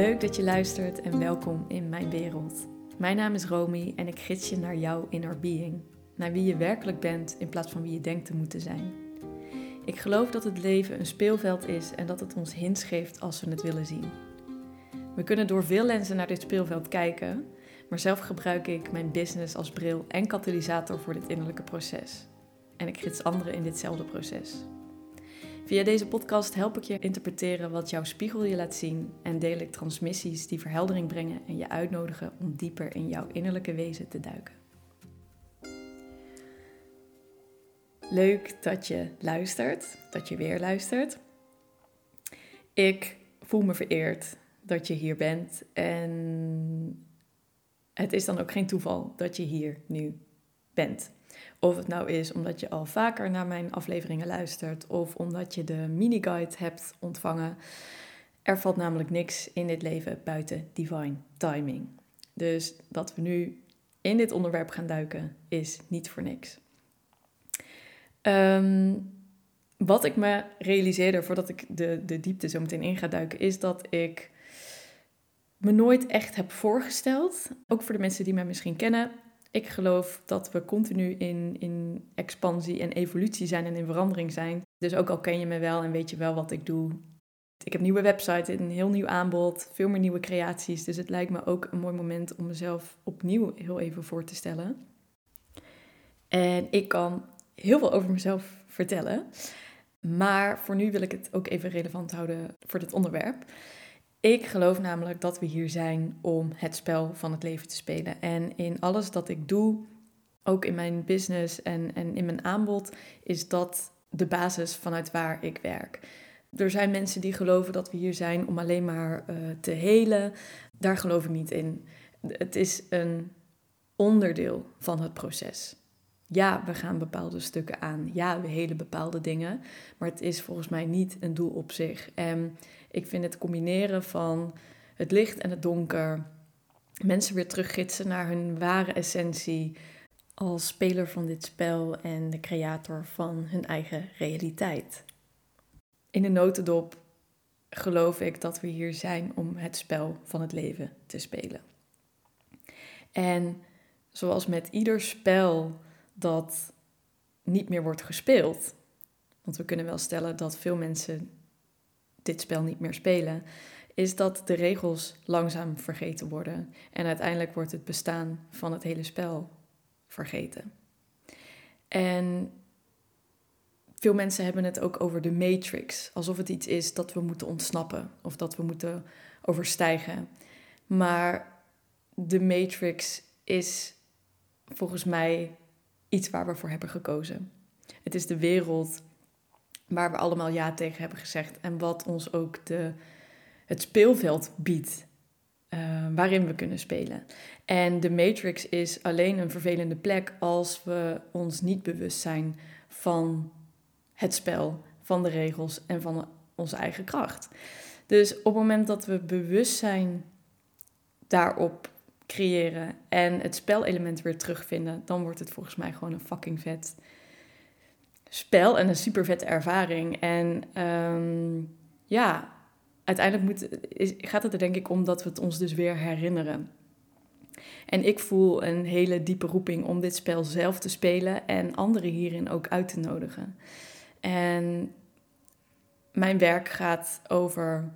Leuk dat je luistert en welkom in mijn wereld. Mijn naam is Romy en ik gids je naar jouw inner being, naar wie je werkelijk bent in plaats van wie je denkt te moeten zijn. Ik geloof dat het leven een speelveld is en dat het ons hints geeft als we het willen zien. We kunnen door veel lenzen naar dit speelveld kijken, maar zelf gebruik ik mijn business als bril en katalysator voor dit innerlijke proces. En ik gids anderen in ditzelfde proces. Via deze podcast help ik je interpreteren wat jouw spiegel je laat zien en deel ik transmissies die verheldering brengen en je uitnodigen om dieper in jouw innerlijke wezen te duiken. Leuk dat je luistert, dat je weer luistert. Ik voel me vereerd dat je hier bent en het is dan ook geen toeval dat je hier nu bent. Of het nou is omdat je al vaker naar mijn afleveringen luistert of omdat je de mini-guide hebt ontvangen. Er valt namelijk niks in dit leven buiten divine timing. Dus dat we nu in dit onderwerp gaan duiken is niet voor niks. Ehm, wat ik me realiseerde voordat ik de, de diepte zo meteen in ga duiken, is dat ik me nooit echt heb voorgesteld. Ook voor de mensen die mij misschien kennen. Ik geloof dat we continu in, in expansie en evolutie zijn en in verandering zijn. Dus ook al ken je me wel en weet je wel wat ik doe. Ik heb nieuwe website, een heel nieuw aanbod, veel meer nieuwe creaties. Dus het lijkt me ook een mooi moment om mezelf opnieuw heel even voor te stellen. En ik kan heel veel over mezelf vertellen. Maar voor nu wil ik het ook even relevant houden voor dit onderwerp. Ik geloof namelijk dat we hier zijn om het spel van het leven te spelen. En in alles dat ik doe, ook in mijn business en, en in mijn aanbod, is dat de basis vanuit waar ik werk. Er zijn mensen die geloven dat we hier zijn om alleen maar uh, te helen. Daar geloof ik niet in. Het is een onderdeel van het proces. Ja, we gaan bepaalde stukken aan. Ja, we helen bepaalde dingen. Maar het is volgens mij niet een doel op zich. Ik vind het combineren van het licht en het donker, mensen weer teruggidsen naar hun ware essentie als speler van dit spel en de creator van hun eigen realiteit. In de notendop geloof ik dat we hier zijn om het spel van het leven te spelen. En zoals met ieder spel dat niet meer wordt gespeeld, want we kunnen wel stellen dat veel mensen dit spel niet meer spelen, is dat de regels langzaam vergeten worden. En uiteindelijk wordt het bestaan van het hele spel vergeten. En veel mensen hebben het ook over de matrix, alsof het iets is dat we moeten ontsnappen of dat we moeten overstijgen. Maar de matrix is volgens mij iets waar we voor hebben gekozen. Het is de wereld waar we allemaal ja tegen hebben gezegd en wat ons ook de, het speelveld biedt uh, waarin we kunnen spelen. En de Matrix is alleen een vervelende plek als we ons niet bewust zijn van het spel, van de regels en van onze eigen kracht. Dus op het moment dat we bewustzijn daarop creëren en het spelelement weer terugvinden, dan wordt het volgens mij gewoon een fucking vet spel en een super vette ervaring. En um, ja, uiteindelijk moet, gaat het er denk ik om dat we het ons dus weer herinneren. En ik voel een hele diepe roeping om dit spel zelf te spelen en anderen hierin ook uit te nodigen. En mijn werk gaat over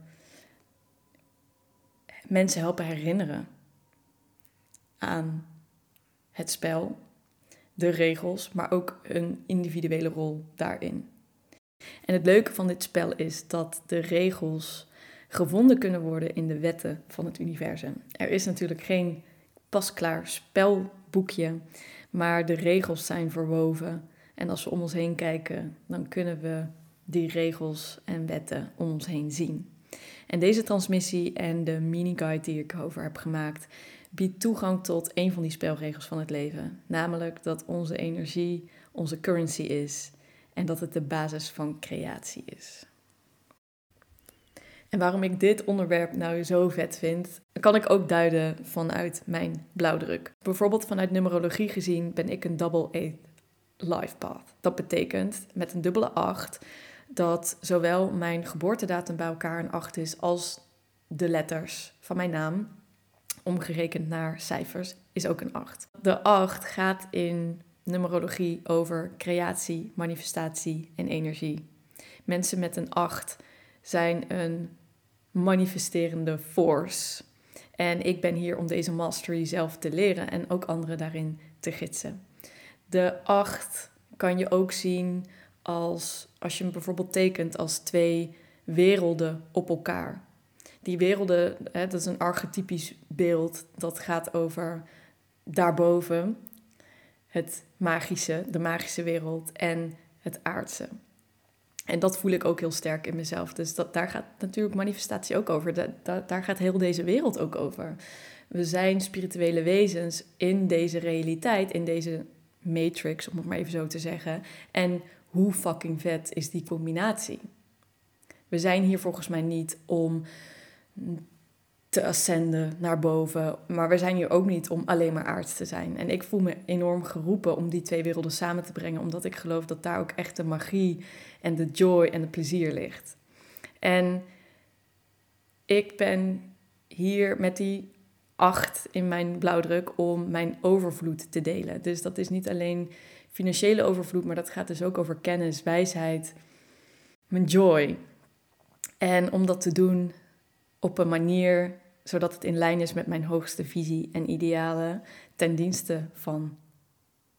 mensen helpen herinneren aan het spel de regels, maar ook een individuele rol daarin. En het leuke van dit spel is dat de regels gevonden kunnen worden in de wetten van het universum. Er is natuurlijk geen pasklaar spelboekje, maar de regels zijn verwoven. En als we om ons heen kijken, dan kunnen we die regels en wetten om ons heen zien. En deze transmissie en de mini-guide die ik over heb gemaakt, biedt toegang tot een van die spelregels van het leven. Namelijk dat onze energie onze currency is en dat het de basis van creatie is. En waarom ik dit onderwerp nou zo vet vind, kan ik ook duiden vanuit mijn blauwdruk. Bijvoorbeeld vanuit numerologie gezien ben ik een double eight life path. Dat betekent met een dubbele 8 dat zowel mijn geboortedatum bij elkaar een 8 is als de letters van mijn naam, omgerekend naar cijfers, is ook een 8. De 8 gaat in numerologie over creatie, manifestatie en energie. Mensen met een 8 zijn een manifesterende force. En ik ben hier om deze mastery zelf te leren en ook anderen daarin te gidsen. De 8 kan je ook zien als, als je hem bijvoorbeeld tekent als twee werelden op elkaar. Die werelden, hè, dat is een archetypisch beeld dat gaat over daarboven het magische, de magische wereld en het aardse. En dat voel ik ook heel sterk in mezelf. Dus dat, daar gaat natuurlijk manifestatie ook over. daar gaat heel deze wereld ook over. We zijn spirituele wezens in deze realiteit, in deze matrix, om het maar even zo te zeggen. En hoe fucking vet is die combinatie? We zijn hier volgens mij niet om te ascenden naar boven. Maar we zijn hier ook niet om alleen maar aards te zijn. En ik voel me enorm geroepen om die twee werelden samen te brengen, omdat ik geloof dat daar ook echt de magie en de joy en het plezier ligt. En ik ben hier met die acht in mijn blauwdruk om mijn overvloed te delen. Dus dat is niet alleen financiële overvloed, maar dat gaat dus ook over kennis, wijsheid, mijn joy. En om dat te doen op een manier zodat het in lijn is met mijn hoogste visie en idealen ten dienste van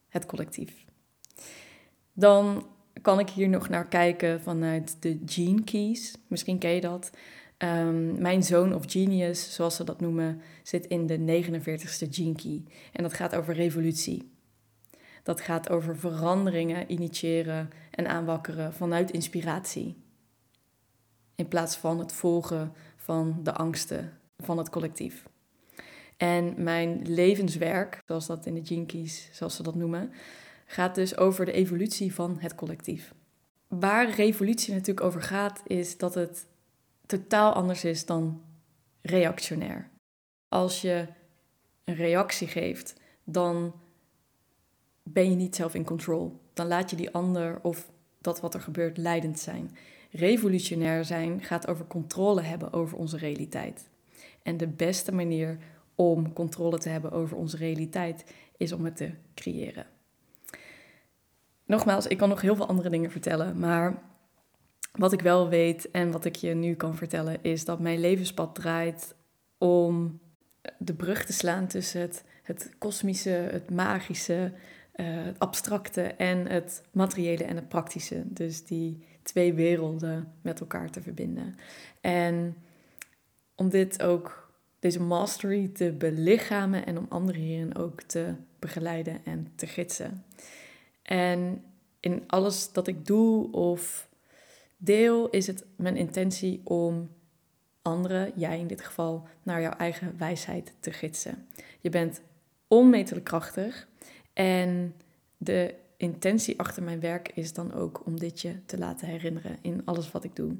het collectief. Dan kan ik hier nog naar kijken vanuit de Gene Keys. Misschien ken je dat. Um, mijn zoon of genius, zoals ze dat noemen, zit in de 49ste Gene Key. En dat gaat over revolutie. Dat gaat over veranderingen initiëren en aanwakkeren vanuit inspiratie. In plaats van het volgen van de angsten van het collectief. En mijn levenswerk, zoals dat in de Jinkies, zoals ze dat noemen, gaat dus over de evolutie van het collectief. Waar revolutie natuurlijk over gaat, is dat het totaal anders is dan reactionair. Als je een reactie geeft, dan ben je niet zelf in control. Dan laat je die ander of dat wat er gebeurt leidend zijn. Revolutionair zijn gaat over controle hebben over onze realiteit. En de beste manier om controle te hebben over onze realiteit is om het te creëren. Nogmaals, ik kan nog heel veel andere dingen vertellen, maar wat ik wel weet en wat ik je nu kan vertellen is dat mijn levenspad draait om de brug te slaan tussen het, het kosmische, het magische, uh, het abstracte en het materiële en het praktische. Dus die twee werelden met elkaar te verbinden. En om dit ook, deze mastery te belichamen en om anderen hierin ook te begeleiden en te gidsen. En in alles dat ik doe of deel, is het mijn intentie om anderen, jij in dit geval, naar jouw eigen wijsheid te gidsen. Je bent onmetelijk krachtig en de intentie achter mijn werk is dan ook om dit je te laten herinneren in alles wat ik doe.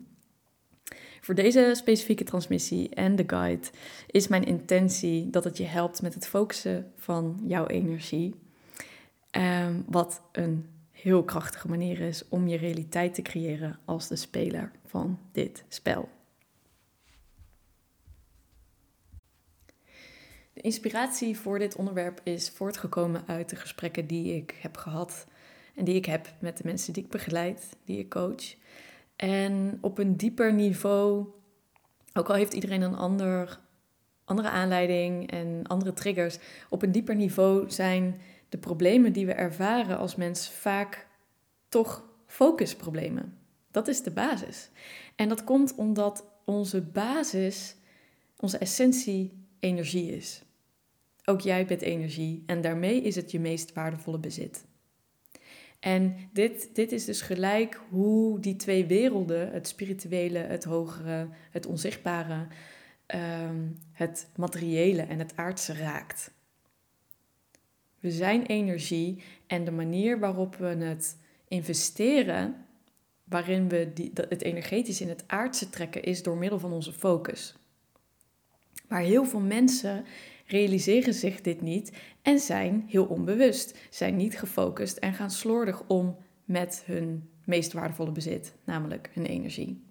Voor deze specifieke transmissie en de guide is mijn intentie dat het je helpt met het focussen van jouw energie. Um, wat een heel krachtige manier is om je realiteit te creëren als de speler van dit spel. De inspiratie voor dit onderwerp is voortgekomen uit de gesprekken die ik heb gehad en die ik heb met de mensen die ik begeleid, die ik coach. En op een dieper niveau, ook al heeft iedereen een ander, andere aanleiding en andere triggers, op een dieper niveau zijn de problemen die we ervaren als mens vaak toch focusproblemen. Dat is de basis. En dat komt omdat onze basis, onze essentie, energie is. Ook jij bent energie en daarmee is het je meest waardevolle bezit. En dit, dit is dus gelijk hoe die twee werelden, het spirituele, het hogere, het onzichtbare, ehm, het materiële en het aardse raakt. We zijn energie en de manier waarop we het investeren, waarin we die, het energetisch in het aardse trekken, is door middel van onze focus. Maar heel veel mensen realiseren zich dit niet en zijn heel onbewust, zijn niet gefocust en gaan slordig om met hun meest waardevolle bezit, namelijk hun energie.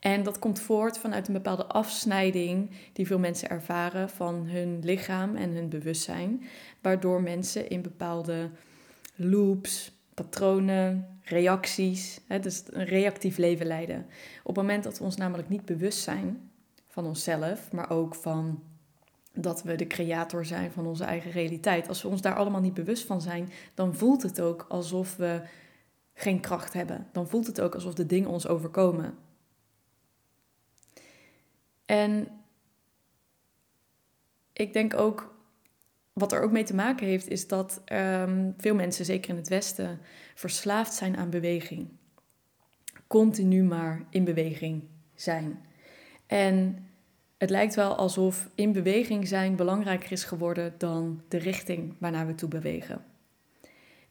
En dat komt voort vanuit een bepaalde afsnijding die veel mensen ervaren van hun lichaam en hun bewustzijn, waardoor mensen in bepaalde loops, patronen, reacties, hè, dus een reactief leven leiden. Op het moment dat we ons namelijk niet bewust zijn van onszelf, maar ook van dat we de creator zijn van onze eigen realiteit. Als we ons daar allemaal niet bewust van zijn, dan voelt het ook alsof we geen kracht hebben. Dan voelt het ook alsof de dingen ons overkomen. En ik denk ook, wat er ook mee te maken heeft, is dat ehm, veel mensen, zeker in het Westen, verslaafd zijn aan beweging. Continu maar in beweging zijn. En het lijkt wel alsof in beweging zijn belangrijker is geworden dan de richting waarnaar we toe bewegen.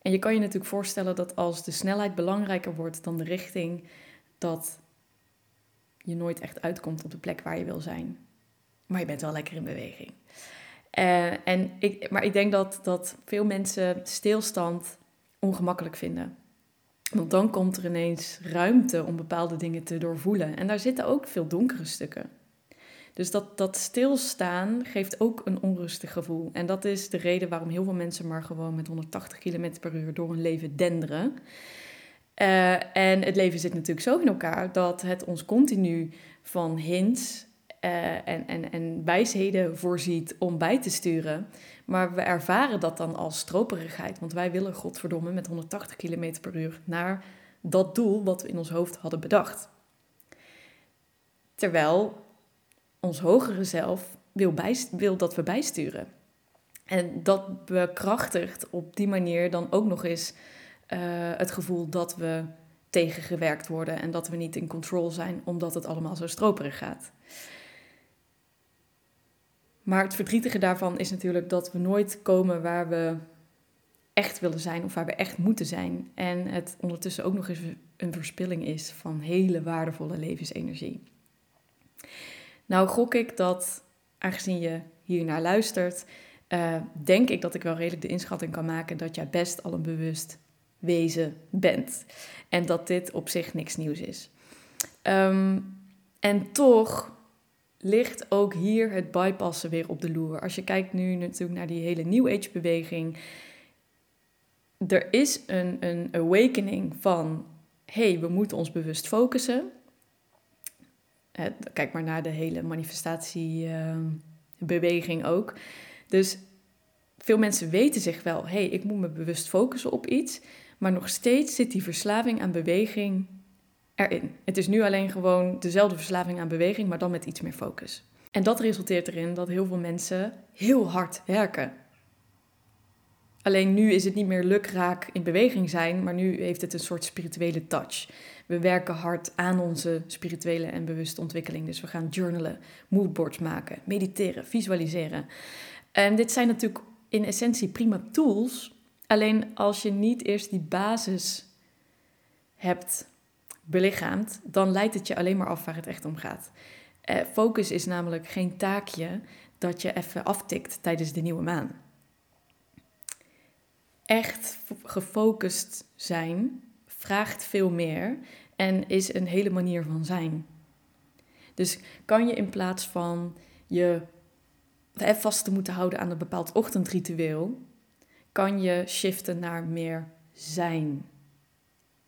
En je kan je natuurlijk voorstellen dat als de snelheid belangrijker wordt dan de richting, dat je nooit echt uitkomt op de plek waar je wil zijn. Maar je bent wel lekker in beweging. Uh, en ik, maar ik denk dat, dat veel mensen stilstand ongemakkelijk vinden. Want dan komt er ineens ruimte om bepaalde dingen te doorvoelen. En daar zitten ook veel donkere stukken. Dus dat, dat stilstaan geeft ook een onrustig gevoel. En dat is de reden waarom heel veel mensen maar gewoon met 180 km per uur door hun leven denderen. Uh, en het leven zit natuurlijk zo in elkaar dat het ons continu van hints uh, en, en, en wijsheden voorziet om bij te sturen. Maar we ervaren dat dan als stroperigheid. Want wij willen godverdomme met 180 km per uur naar dat doel wat we in ons hoofd hadden bedacht. Terwijl ons hogere zelf wil, wil dat we bijsturen. En dat bekrachtigt op die manier dan ook nog eens uh, het gevoel dat we tegengewerkt worden en dat we niet in control zijn omdat het allemaal zo stroperig gaat. Maar het verdrietige daarvan is natuurlijk dat we nooit komen waar we echt willen zijn of waar we echt moeten zijn. En het ondertussen ook nog eens een verspilling is van hele waardevolle levensenergie. Nou gok ik dat, aangezien je hier naar luistert, uh, denk ik dat ik wel redelijk de inschatting kan maken dat jij best al een bewust wezen bent. En dat dit op zich niks nieuws is. Um, en toch ligt ook hier het bypassen weer op de loer. Als je kijkt nu natuurlijk naar die hele New Age beweging. Er is een, een awakening van, hey, we moeten ons bewust focussen. Kijk maar naar de hele manifestatiebeweging ook. Dus veel mensen weten zich wel, hey, ik moet me bewust focussen op iets. Maar nog steeds zit die verslaving aan beweging erin. Het is nu alleen gewoon dezelfde verslaving aan beweging, maar dan met iets meer focus. En dat resulteert erin dat heel veel mensen heel hard werken. Alleen nu is het niet meer lukraak in beweging zijn, maar nu heeft het een soort spirituele touch. We werken hard aan onze spirituele en bewuste ontwikkeling. Dus we gaan journalen, moodboards maken, mediteren, visualiseren. En dit zijn natuurlijk in essentie prima tools. Alleen als je niet eerst die basis hebt belichaamt, dan leidt het je alleen maar af waar het echt om gaat. Uh, focus is namelijk geen taakje dat je even aftikt tijdens de nieuwe maan. Echt gefocust zijn vraagt veel meer en is een hele manier van zijn. Dus kan je in plaats van je vast te moeten houden aan een bepaald ochtendritueel, kan je shiften naar meer zijn.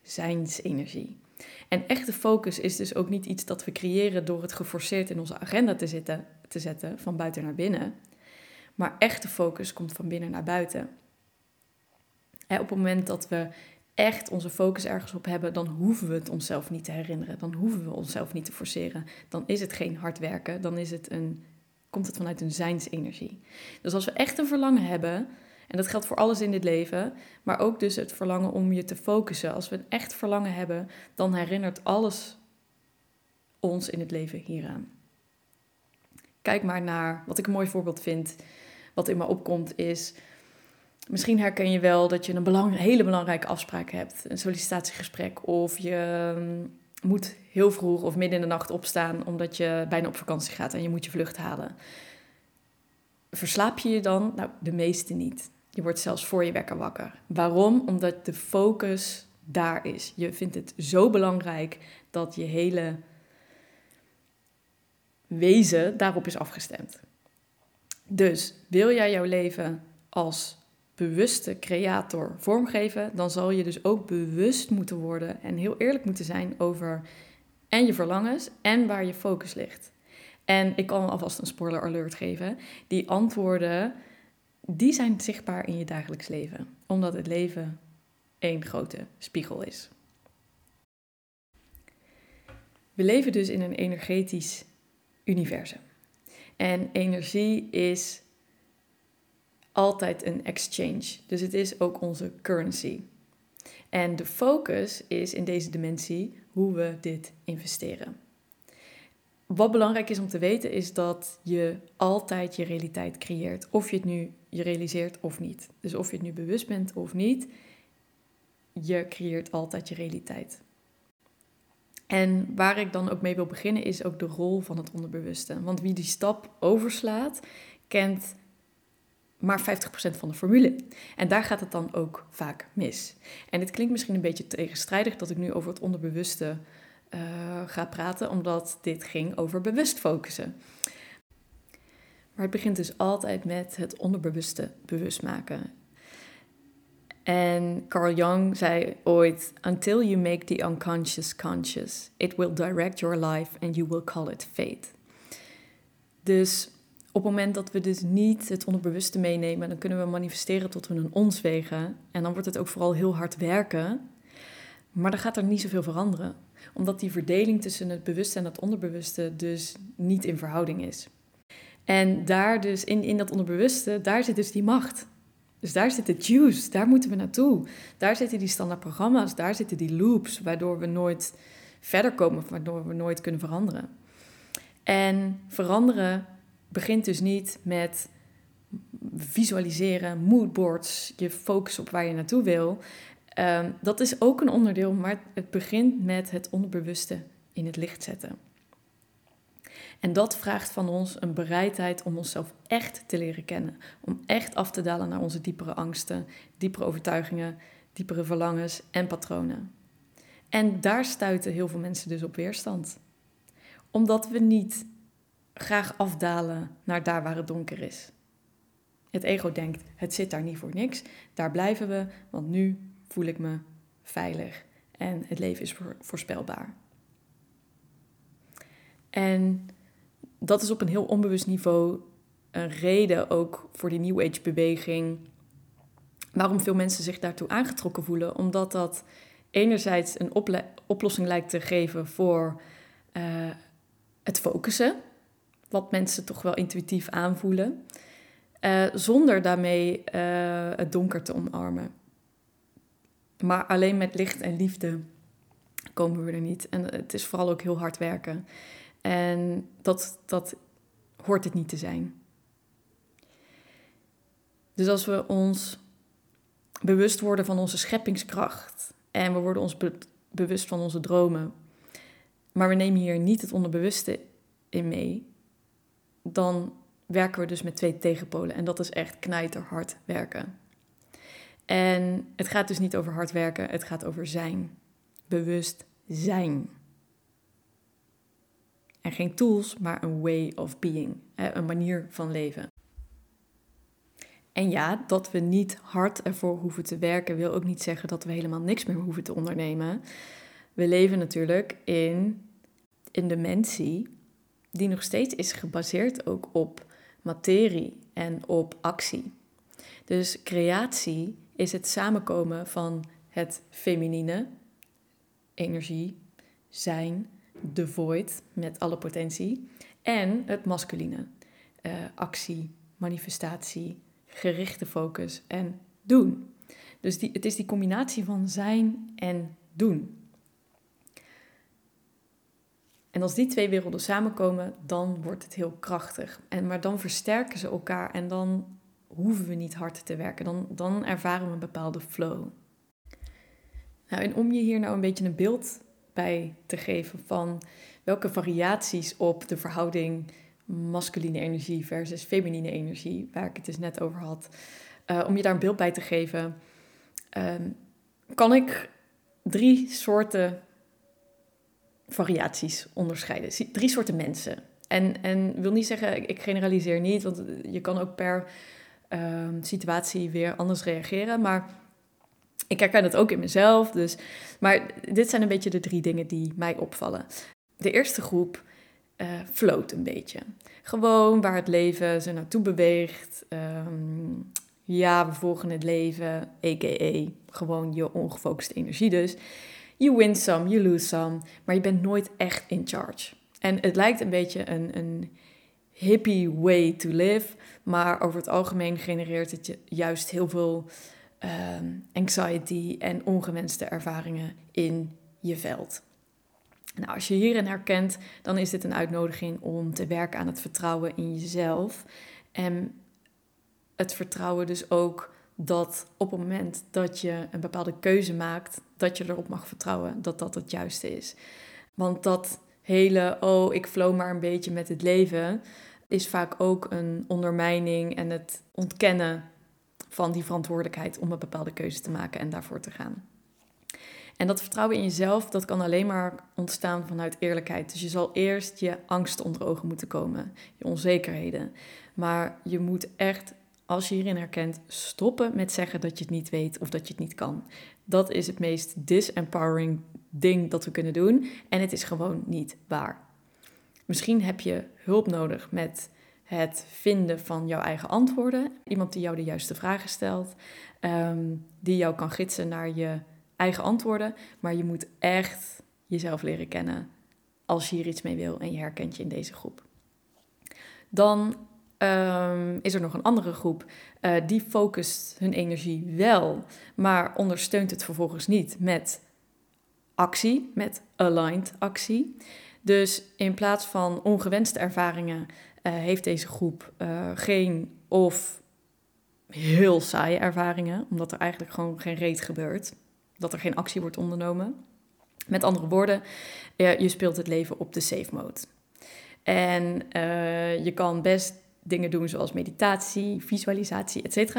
Zijnsenergie. En echte focus is dus ook niet iets dat we creëren door het geforceerd in onze agenda te, zitten, te zetten, van buiten naar binnen. Maar echte focus komt van binnen naar buiten. Op het moment dat we echt onze focus ergens op hebben, dan hoeven we het onszelf niet te herinneren. Dan hoeven we onszelf niet te forceren. Dan is het geen hard werken, dan is het een, komt het vanuit een zijnsenergie. Dus als we echt een verlangen hebben en dat geldt voor alles in dit leven, maar ook dus het verlangen om je te focussen. Als we een echt verlangen hebben, dan herinnert alles ons in het leven hieraan. Kijk maar naar wat ik een mooi voorbeeld vind. Wat in me opkomt is. Misschien herken je wel dat je een hele belangrijke afspraak hebt, een sollicitatiegesprek, of je mm, moet heel vroeg of midden in de nacht opstaan omdat je bijna op vakantie gaat en je moet je vlucht halen. Verslaap je je dan? Nou, de meeste niet. Je wordt zelfs voor je wekker wakker. Waarom? Omdat de focus daar is. Je vindt het zo belangrijk dat je hele wezen daarop is afgestemd. Dus wil jij jouw leven als bewuste creator vormgeven, dan zal je dus ook bewust moeten worden en heel eerlijk moeten zijn over en je verlangens en waar je focus ligt. En ik kan alvast een spoiler alert geven. Die antwoorden, die zijn zichtbaar in je dagelijks leven. Omdat het leven één grote spiegel is. We leven dus in een energetisch universum. En energie is altijd een exchange. Dus het is ook onze currency. En de focus is in deze dimensie hoe we dit investeren. Wat belangrijk is om te weten is dat je altijd je realiteit creëert. Of je het nu je realiseert of niet. Dus of je het nu bewust bent of niet, je creëert altijd je realiteit. En waar ik dan ook mee wil beginnen is ook de rol van het onderbewuste. Want wie die stap overslaat, kent maar 50% van de formule. En daar gaat het dan ook vaak mis. En het klinkt misschien een beetje tegenstrijdig dat ik nu over het onderbewuste uh, ga praten, omdat dit ging over bewust focussen. Maar het begint dus altijd met het onderbewuste bewust maken. En Carl Jung zei ooit: Until you make the unconscious conscious, it will direct your life and you will call it fate. Dus op het moment dat we dus niet het onderbewuste meenemen, dan kunnen we manifesteren tot we een ons wegen. En dan wordt het ook vooral heel hard werken. Maar dan gaat er niet zoveel veranderen. Omdat die verdeling tussen het bewuste en het onderbewuste dus niet in verhouding is. En daar dus, in, in dat onderbewuste, daar zit dus die macht. Dus daar zit de juice, daar moeten we naartoe. Daar zitten die standaardprogramma's, daar zitten die loops, waardoor we nooit verder komen, waardoor we nooit kunnen veranderen. En veranderen begint dus niet met visualiseren, moodboards, je focus op waar je naartoe wil. Ehm, dat is ook een onderdeel, maar het begint met het onderbewuste in het licht zetten. En dat vraagt van ons een bereidheid om onszelf echt te leren kennen. Om echt af te dalen naar onze diepere angsten, diepere overtuigingen, diepere verlangens en patronen. En daar stuiten heel veel mensen dus op weerstand. Omdat we niet graag afdalen naar daar waar het donker is. Het ego denkt, het zit daar niet voor niks, daar blijven we, want nu voel ik me veilig en het leven is voorspelbaar. En dat is op een heel onbewust niveau een reden ook voor die New Age beweging. Waarom veel mensen zich daartoe aangetrokken voelen. Omdat dat enerzijds een oplossing lijkt te geven voor uh, het focussen. Wat mensen toch wel intuïtief aanvoelen. Uh, zonder daarmee uh, het donker te omarmen. Maar alleen met licht en liefde komen we er niet. En het is vooral ook heel hard werken. En dat, dat hoort het niet te zijn. Dus als we ons bewust worden van onze scheppingskracht en we worden ons bewust van onze dromen, maar we nemen hier niet het onderbewuste in mee, dan werken we dus met twee tegenpolen. En dat is echt knijterhard werken. En het gaat dus niet over hard werken, het gaat over zijn. Bewust zijn. En geen tools, maar een way of being, een manier van leven. En ja, dat we niet hard ervoor hoeven te werken, wil ook niet zeggen dat we helemaal niks meer hoeven te ondernemen. We leven natuurlijk in een dimensie die nog steeds is gebaseerd ook op materie en op actie. Dus creatie is het samenkomen van het feminine, energie, zijn, de void met alle potentie. En het masculine. Uh, actie, manifestatie, gerichte focus en doen. Dus die, het is die combinatie van zijn en doen. En als die twee werelden samenkomen, dan wordt het heel krachtig. En, maar dan versterken ze elkaar en dan hoeven we niet hard te werken. Dan, dan ervaren we een bepaalde flow. Nou, en om je hier nou een beetje een beeld bij te geven van welke variaties op de verhouding masculine energie versus feminine energie, waar ik het dus net over had, uh, om je daar een beeld bij te geven, uh, kan ik drie soorten variaties onderscheiden. Drie soorten mensen. En, en wil niet zeggen, ik generaliseer niet, want je kan ook per ehm, situatie weer anders reageren. Maar ik herken het ook in mezelf. Dus, maar dit zijn een beetje de drie dingen die mij opvallen. De eerste groep uh, float een beetje. Gewoon waar het leven ze naartoe beweegt. Ehm, ja, we volgen het leven, a.k.a. gewoon je ongefocuste energie dus. You win some, you lose some, maar je bent nooit echt in charge. En het lijkt een beetje een, een hippie way to live, maar over het algemeen genereert het je juist heel veel ehm, anxiety en ongewenste ervaringen in je veld. Nou, als je hierin herkent, dan is dit een uitnodiging om te werken aan het vertrouwen in jezelf. En het vertrouwen dus ook dat op het moment dat je een bepaalde keuze maakt, dat je erop mag vertrouwen dat dat het juiste is. Want dat hele, oh, ik flow maar een beetje met het leven, is vaak ook een ondermijning en het ontkennen van die verantwoordelijkheid om een bepaalde keuze te maken en daarvoor te gaan. En dat vertrouwen in jezelf, dat kan alleen maar ontstaan vanuit eerlijkheid. Dus je zal eerst je angst onder ogen moeten komen, je onzekerheden. Maar je moet echt, als je hierin herkent, stoppen met zeggen dat je het niet weet of dat je het niet kan. Dat is het meest disempowering ding dat we kunnen doen. En het is gewoon niet waar. Misschien heb je hulp nodig met het vinden van jouw eigen antwoorden. Iemand die jou de juiste vragen stelt, ehm, die jou kan gidsen naar je eigen antwoorden. Maar je moet echt jezelf leren kennen als je hier iets mee wil en je herkent je in deze groep. Dan ehm, is er nog een andere groep uh, die focust hun energie wel, maar ondersteunt het vervolgens niet met actie, met aligned actie. Dus in plaats van ongewenste ervaringen uh, heeft deze groep uh, geen of heel saaie ervaringen, omdat er eigenlijk gewoon geen reet gebeurt dat er geen actie wordt ondernomen. Met andere woorden, je speelt het leven op de safe mode. En je kan best dingen doen zoals meditatie, visualisatie, etc.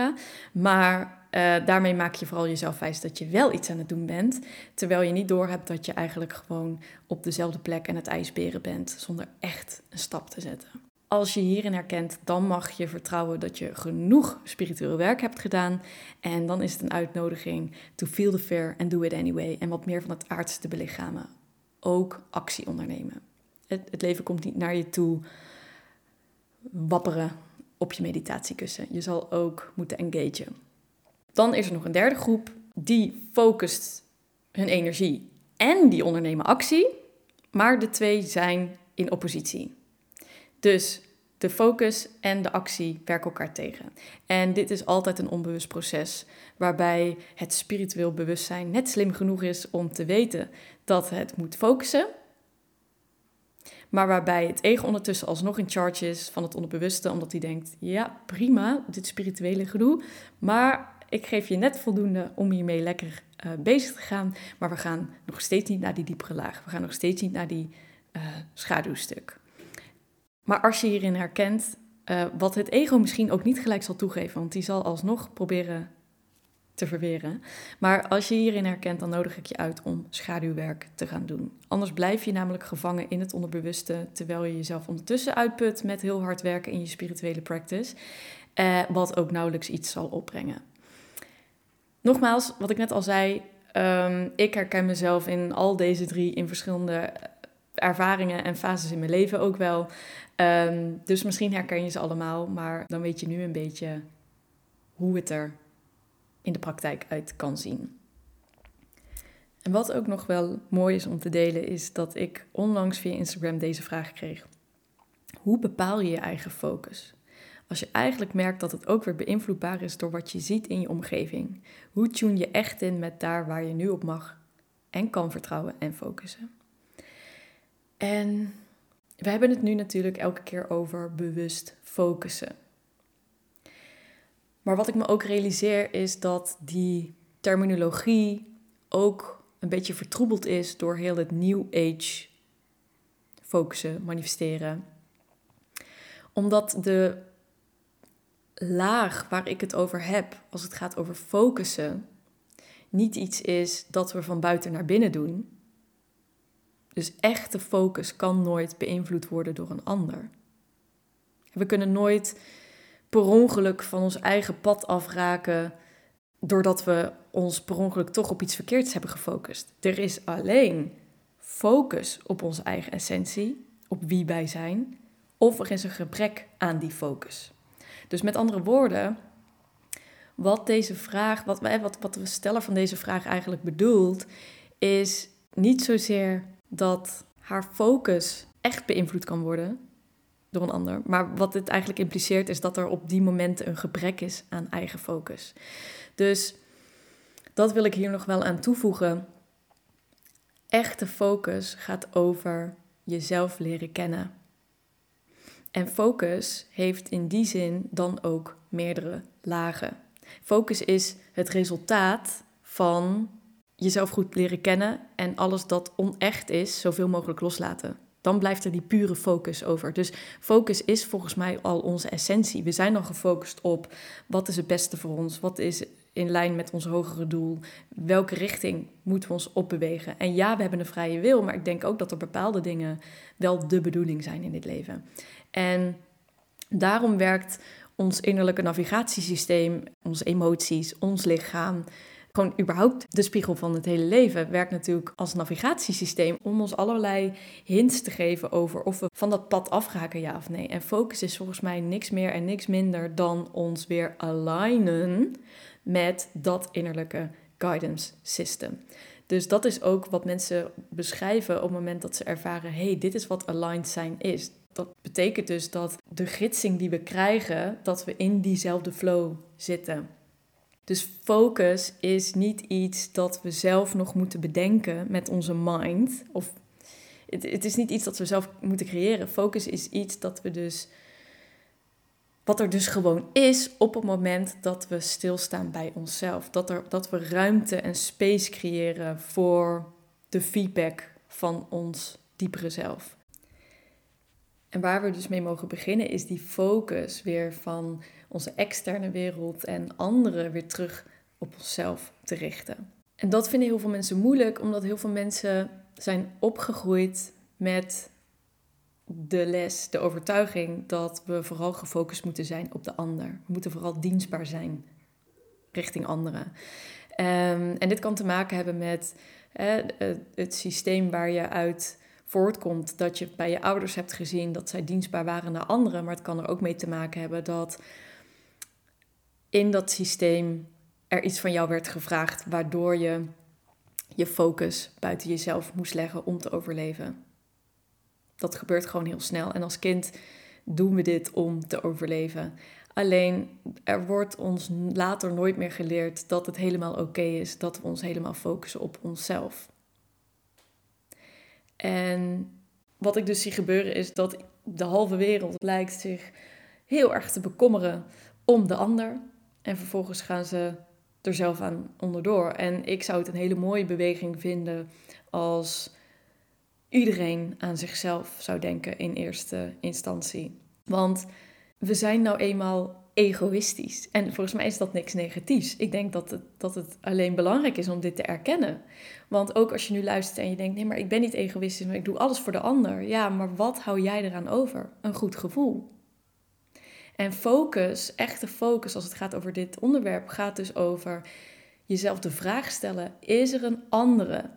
Maar uh, daarmee maak je vooral jezelf wijs dat je wel iets aan het doen bent. Terwijl je niet doorhebt dat je eigenlijk gewoon op dezelfde plek aan het ijsberen bent. Zonder echt een stap te zetten. Als je hierin herkent, dan mag je vertrouwen dat je genoeg spiritueel werk hebt gedaan. En dan is het een uitnodiging to feel the fear and do it anyway. En wat meer van het aardse te belichamen. Ook actie ondernemen. Het, het leven komt niet naar je toe wapperen op je meditatiekussen. Je zal ook moeten engagen. Dan is er nog een derde groep die focust hun energie en die ondernemen actie. Maar de twee zijn in oppositie. Dus de focus en de actie werken elkaar tegen. En dit is altijd een onbewust proces waarbij het spiritueel bewustzijn net slim genoeg is om te weten dat het moet focussen. Maar waarbij het ego ondertussen alsnog in charge is van het onderbewuste, omdat hij denkt: ja, prima, dit spirituele gedoe. Maar ik geef je net voldoende om hiermee lekker uh, bezig te gaan. Maar we gaan nog steeds niet naar die diepere laag. We gaan nog steeds niet naar die uh, schaduwstuk. Maar als je hierin herkent, uh, wat het ego misschien ook niet gelijk zal toegeven, want die zal alsnog proberen te verweren. Maar als je hierin herkent, dan nodig ik je uit om schaduwwerk te gaan doen. Anders blijf je namelijk gevangen in het onderbewuste, terwijl je jezelf ondertussen uitput met heel hard werken in je spirituele practice, uh, wat ook nauwelijks iets zal opbrengen. Nogmaals, wat ik net al zei, um, ik herken mezelf in al deze drie in verschillende ervaringen en fases in mijn leven ook wel. Um, dus misschien herken je ze allemaal, maar dan weet je nu een beetje hoe het er in de praktijk uit kan zien. En wat ook nog wel mooi is om te delen, is dat ik onlangs via Instagram deze vraag kreeg. Hoe bepaal je je eigen focus? Als je eigenlijk merkt dat het ook weer beïnvloedbaar is door wat je ziet in je omgeving. Hoe tune je echt in met daar waar je nu op mag en kan vertrouwen en focussen? En we hebben het nu natuurlijk elke keer over bewust focussen. Maar wat ik me ook realiseer is dat die terminologie ook een beetje vertroebeld is door heel het New Age focussen, manifesteren. Omdat de laag waar ik het over heb, als het gaat over focussen, niet iets is dat we van buiten naar binnen doen, Dus echte focus kan nooit beïnvloed worden door een ander. We kunnen nooit per ongeluk van ons eigen pad afraken doordat we ons per ongeluk toch op iets verkeerds hebben gefocust. Er is alleen focus op onze eigen essentie, op wie wij zijn, of er is een gebrek aan die focus. Dus met andere woorden, wat deze vraag, wat, wij, wat, wat de steller van deze vraag eigenlijk bedoelt, is niet zozeer dat haar focus echt beïnvloed kan worden door een ander. Maar wat het eigenlijk impliceert is dat er op die momenten een gebrek is aan eigen focus. Dus dat wil ik hier nog wel aan toevoegen. Echte focus gaat over jezelf leren kennen. En focus heeft in die zin dan ook meerdere lagen. Focus is het resultaat van jezelf goed leren kennen en alles dat onecht is, zoveel mogelijk loslaten. Dan blijft er die pure focus over. Dus focus is volgens mij al onze essentie. We zijn dan gefocust op wat is het beste voor ons, wat is in lijn met ons hogere doel, welke richting moeten we ons opbewegen. En ja, we hebben een vrije wil, maar ik denk ook dat er bepaalde dingen wel de bedoeling zijn in dit leven. En daarom werkt ons innerlijke navigatiesysteem, onze emoties, ons lichaam, gewoon überhaupt de spiegel van het hele leven werkt natuurlijk als navigatiesysteem om ons allerlei hints te geven over of we van dat pad afraken, ja of nee. En focus is volgens mij niks meer en niks minder dan ons weer alignen met dat innerlijke guidance system. Dus dat is ook wat mensen beschrijven op het moment dat ze ervaren: hey, dit is wat aligned zijn is. Dat betekent dus dat de gidsing die we krijgen, dat we in diezelfde flow zitten. Dus focus is niet iets dat we zelf nog moeten bedenken met onze mind. Of het, het is niet iets dat we zelf moeten creëren. Focus is iets dat we dus. Wat er dus gewoon is op het moment dat we stilstaan bij onszelf. Dat, er, dat we ruimte en space creëren voor de feedback van ons diepere zelf. En waar we dus mee mogen beginnen is die focus weer van onze externe wereld en anderen weer terug op onszelf te richten. En dat vinden heel veel mensen moeilijk, omdat heel veel mensen zijn opgegroeid met de les, de overtuiging dat we vooral gefocust moeten zijn op de ander. We moeten vooral dienstbaar zijn richting anderen. Um, en dit kan te maken hebben met het systeem waar je uit voortkomt dat je bij je ouders hebt gezien dat zij dienstbaar waren naar anderen, maar het kan er ook mee te maken hebben dat in dat systeem er iets van jou werd gevraagd, waardoor je je focus buiten jezelf moest leggen om te overleven. Dat gebeurt gewoon heel snel. En als kind doen we dit om te overleven. Alleen er wordt ons later nooit meer geleerd dat het helemaal oké is dat we ons helemaal focussen op onszelf. En wat ik dus zie gebeuren is dat de halve wereld lijkt zich heel erg te bekommeren om de ander. En vervolgens gaan ze er zelf aan onderdoor. En ik zou het een hele mooie beweging vinden als iedereen aan zichzelf zou denken in eerste instantie. Want we zijn nou eenmaal egoïstisch. En volgens mij is dat niks negatiefs. Ik denk dat het, dat het alleen belangrijk is om dit te erkennen. Want ook als je nu luistert en je denkt: nee, maar ik ben niet egoïstisch, maar ik doe alles voor de ander. Ja, maar wat hou jij eraan over? Een goed gevoel. En focus, echte focus als het gaat over dit onderwerp, gaat dus over jezelf de vraag stellen: is er een andere,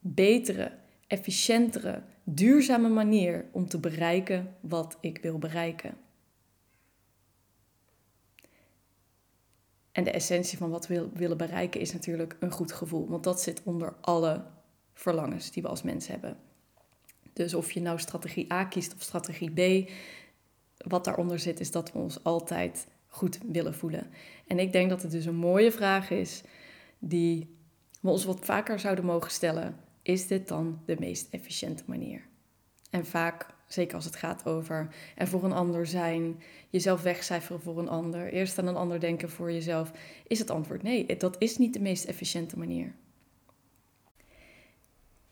betere, efficiëntere, duurzame manier om te bereiken wat ik wil bereiken? En de essentie van wat we willen bereiken is natuurlijk een goed gevoel. Want dat zit onder alle verlangens die we als mens hebben. Dus of je nou strategie A kiest of strategie B, wat daaronder zit is dat we ons altijd goed willen voelen. En ik denk dat het dus een mooie vraag is die we ons wat vaker zouden mogen stellen. Is dit dan de meest efficiënte manier? En vaak Zeker als het gaat over er voor een ander zijn, jezelf wegcijferen voor een ander, eerst aan een ander denken voor jezelf, is het antwoord nee. Dat is niet de meest efficiënte manier.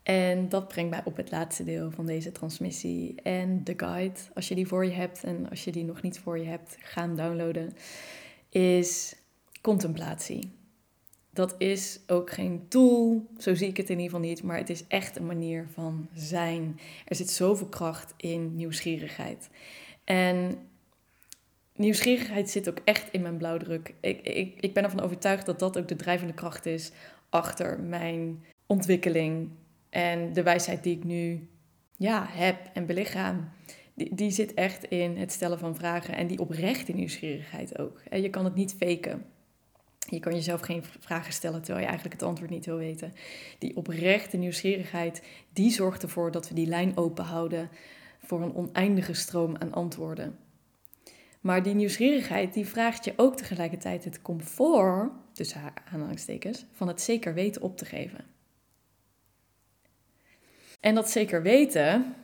En dat brengt mij op het laatste deel van deze transmissie. En de guide, als je die voor je hebt en als je die nog niet voor je hebt, ga downloaden, is contemplatie. dat is ook geen tool, zo zie ik het in ieder geval niet, maar het is echt een manier van zijn. Er zit zoveel kracht in nieuwsgierigheid. En nieuwsgierigheid zit ook echt in mijn blauwdruk. Ik, ik, ik ben ervan overtuigd dat dat ook de drijvende kracht is achter mijn ontwikkeling en de wijsheid die ik nu ja, heb en belichaam. Die, die zit echt in het stellen van vragen en die oprechte nieuwsgierigheid ook. En je kan het niet faken. Je kan jezelf geen vragen stellen terwijl je eigenlijk het antwoord niet wil weten. Die oprechte nieuwsgierigheid, die zorgt ervoor dat we die lijn open houden voor een oneindige stroom aan antwoorden. Maar die nieuwsgierigheid, die vraagt je ook tegelijkertijd het comfort, tussen aanhalingstekens, van het zeker weten op te geven. En dat zeker weten,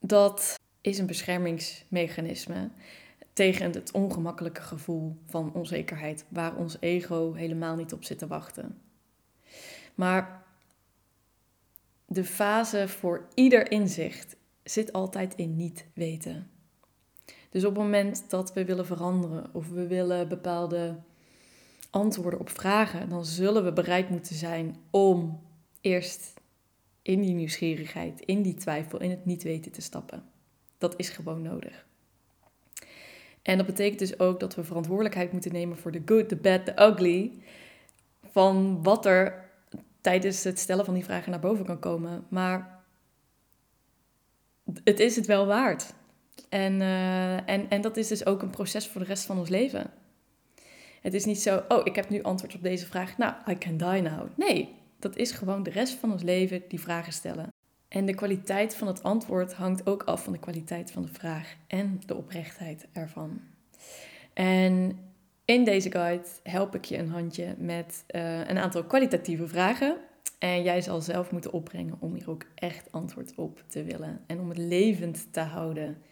dat is een beschermingsmechanisme tegen het ongemakkelijke gevoel van onzekerheid, waar ons ego helemaal niet op zit te wachten. Maar de fase voor ieder inzicht zit altijd in niet weten. Dus op het moment dat we willen veranderen of we willen bepaalde antwoorden op vragen, dan zullen we bereid moeten zijn om eerst in die nieuwsgierigheid, in die twijfel, in het niet weten te stappen. Dat is gewoon nodig. En dat betekent dus ook dat we verantwoordelijkheid moeten nemen voor de good, the bad, the ugly. Van wat er tijdens het stellen van die vragen naar boven kan komen. Maar het is het wel waard. En, uh, en, en dat is dus ook een proces voor de rest van ons leven. Het is niet zo, oh, ik heb nu antwoord op deze vraag. Nou, I can die now. Nee, dat is gewoon de rest van ons leven die vragen stellen. En de kwaliteit van het antwoord hangt ook af van de kwaliteit van de vraag en de oprechtheid ervan. En in deze guide help ik je een handje met uh, een aantal kwalitatieve vragen. En jij zal zelf moeten opbrengen om hier ook echt antwoord op te willen. En om het levend te houden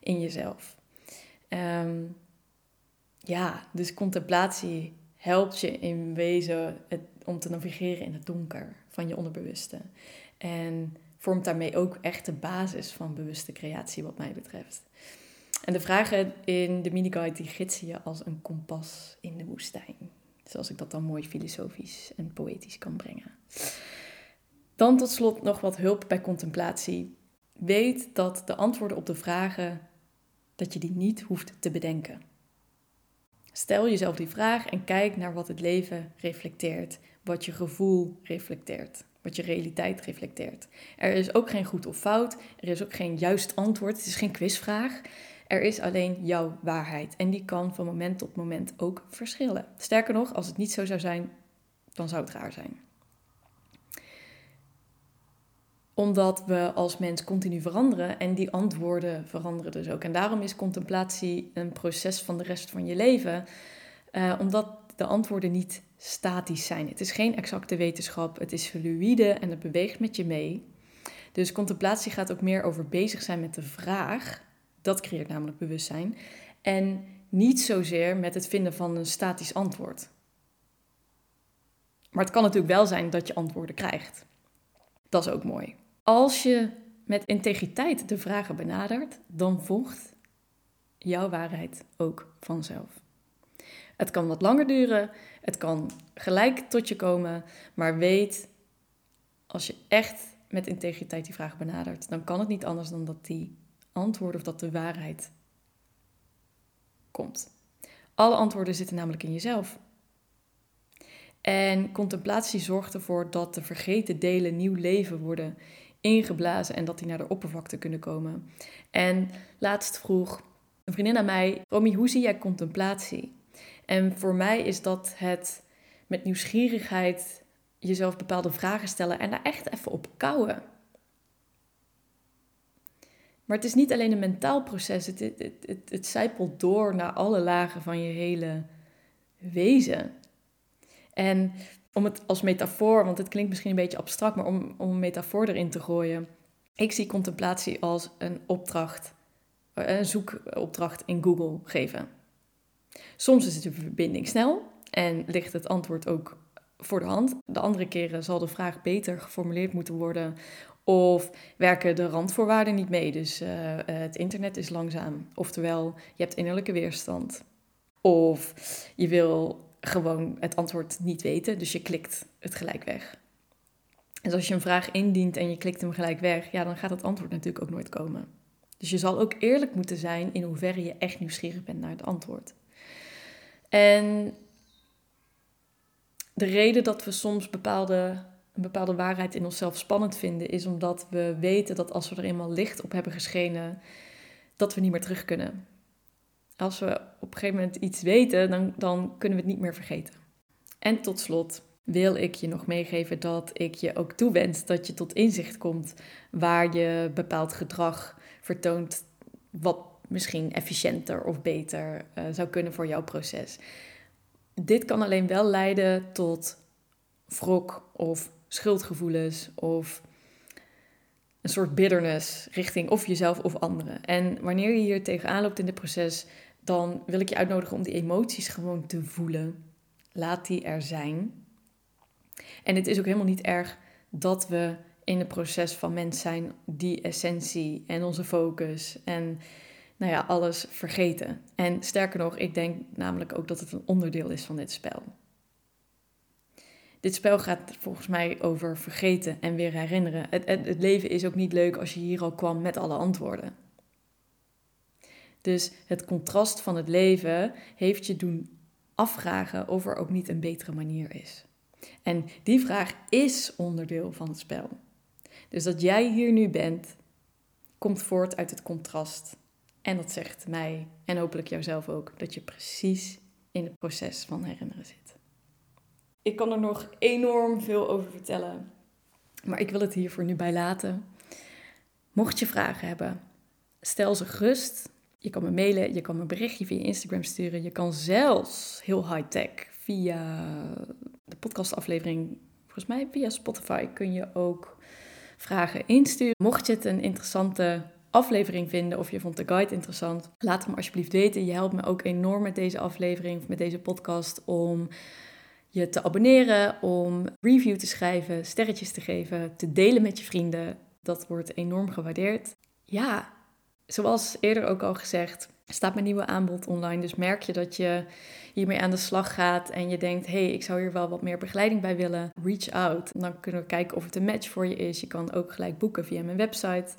in jezelf. Um, ja, dus contemplatie helpt je in wezen het, om te navigeren in het donker van je onderbewuste. En vormt daarmee ook echt de basis van bewuste creatie, wat mij betreft. En de vragen in de miniguide die gidsen je als een kompas in de woestijn. Zoals ik dat dan mooi filosofisch en poëtisch kan brengen. Dan tot slot nog wat hulp bij contemplatie. Weet dat de antwoorden op de vragen, dat je die niet hoeft te bedenken. Stel jezelf die vraag en kijk naar wat het leven reflecteert, wat je gevoel reflecteert wat je realiteit reflecteert. Er is ook geen goed of fout, er is ook geen juist antwoord, het is geen quizvraag. Er is alleen jouw waarheid en die kan van moment tot moment ook verschillen. Sterker nog, als het niet zo zou zijn, dan zou het raar zijn. Omdat we als mens continu veranderen en die antwoorden veranderen dus ook. En daarom is contemplatie een proces van de rest van je leven, uh, omdat de antwoorden niet statisch zijn. Het is geen exacte wetenschap, het is fluïde en het beweegt met je mee. Dus contemplatie gaat ook meer over bezig zijn met de vraag. Dat creëert namelijk bewustzijn. En niet zozeer met het vinden van een statisch antwoord. Maar het kan natuurlijk wel zijn dat je antwoorden krijgt. Dat is ook mooi. Als je met integriteit de vragen benadert, dan volgt jouw waarheid ook vanzelf. Het kan wat langer duren, het kan gelijk tot je komen, maar weet, als je echt met integriteit die vraag benadert, dan kan het niet anders dan dat die antwoorden of dat de waarheid komt. Alle antwoorden zitten namelijk in jezelf. En contemplatie zorgt ervoor dat de vergeten delen nieuw leven worden ingeblazen en dat die naar de oppervlakte kunnen komen. En laatst vroeg een vriendin aan mij: Romy, hoe zie jij contemplatie? En voor mij is dat het met nieuwsgierigheid jezelf bepaalde vragen stellen en daar echt even op kouwen. Maar het is niet alleen een mentaal proces, het, het, het, het, zijpelt door naar alle lagen van je hele wezen. En om het als metafoor, want het klinkt misschien een beetje abstract, maar om, om een metafoor erin te gooien. Ik zie contemplatie als een opdracht, een zoekopdracht in Google geven. Soms is de verbinding snel en ligt het antwoord ook voor de hand. De andere keren zal de vraag beter geformuleerd moeten worden of werken de randvoorwaarden niet mee. Dus uh, het internet is langzaam. Oftewel, je hebt innerlijke weerstand. Of je wil gewoon het antwoord niet weten. Dus je klikt het gelijk weg. Dus als je een vraag indient en je klikt hem gelijk weg, ja, dan gaat het antwoord natuurlijk ook nooit komen. Dus je zal ook eerlijk moeten zijn in hoeverre je echt nieuwsgierig bent naar het antwoord. En de reden dat we soms bepaalde, een bepaalde waarheid in onszelf spannend vinden, is omdat we weten dat als we er eenmaal licht op hebben geschenen, dat we niet meer terug kunnen. Als we op een gegeven moment iets weten, dan, dan kunnen we het niet meer vergeten. En tot slot wil ik je nog meegeven dat ik je ook toewens dat je tot inzicht komt waar je bepaald gedrag vertoont wat misschien efficiënter of beter uh, zou kunnen voor jouw proces. Dit kan alleen wel leiden tot wrok of schuldgevoelens of een soort bitterness richting of jezelf of anderen. En wanneer je hier tegenaan loopt in dit proces, dan wil ik je uitnodigen om die emoties gewoon te voelen. Laat die er zijn. En het is ook helemaal niet erg dat we in het proces van mens zijn die essentie en onze focus en nou ja, alles vergeten. En sterker nog, ik denk namelijk ook dat het een onderdeel is van dit spel. Dit spel gaat volgens mij over vergeten en weer herinneren. Het, het, het leven is ook niet leuk als je hier al kwam met alle antwoorden. Dus het contrast van het leven heeft je doen afvragen of er ook niet een betere manier is. En die vraag is onderdeel van het spel. Dus dat jij hier nu bent, komt voort uit het contrast. En dat zegt mij en hopelijk jouzelf ook dat je precies in het proces van herinneren zit. Ik kan er nog enorm veel over vertellen, maar ik wil het hier voor nu bij laten. Mocht je vragen hebben, stel ze gerust. Je kan me mailen, je kan me berichtje via Instagram sturen. Je kan zelfs heel high-tech via de podcastaflevering, volgens mij via Spotify, kun je ook vragen insturen. Mocht je het een interessante aflevering vinden of je vond de guide interessant, laat hem alsjeblieft weten. Je helpt me ook enorm met deze aflevering met deze podcast om je te abonneren, om review te schrijven, sterretjes te geven, te delen met je vrienden. Dat wordt enorm gewaardeerd. Ja, zoals eerder ook al gezegd, staat mijn nieuwe aanbod online. Dus merk je dat je hiermee aan de slag gaat en je denkt: hé, hey, ik zou hier wel wat meer begeleiding bij willen, reach out. Dan kunnen we kijken of het een match voor je is. Je kan ook gelijk boeken via mijn website.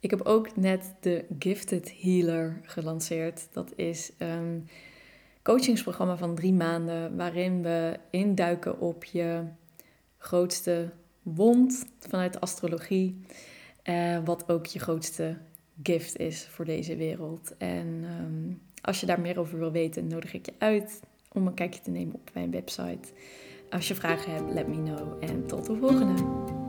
Ik heb ook net de Gifted Healer gelanceerd. Dat is een coachingsprogramma van drie maanden waarin we induiken op je grootste wond vanuit de astrologie. Uh, wat ook je grootste gift is voor deze wereld. En ehm, als je daar meer over wil weten, nodig ik je uit om een kijkje te nemen op mijn website. Als je vragen hebt, let me know. En tot de volgende.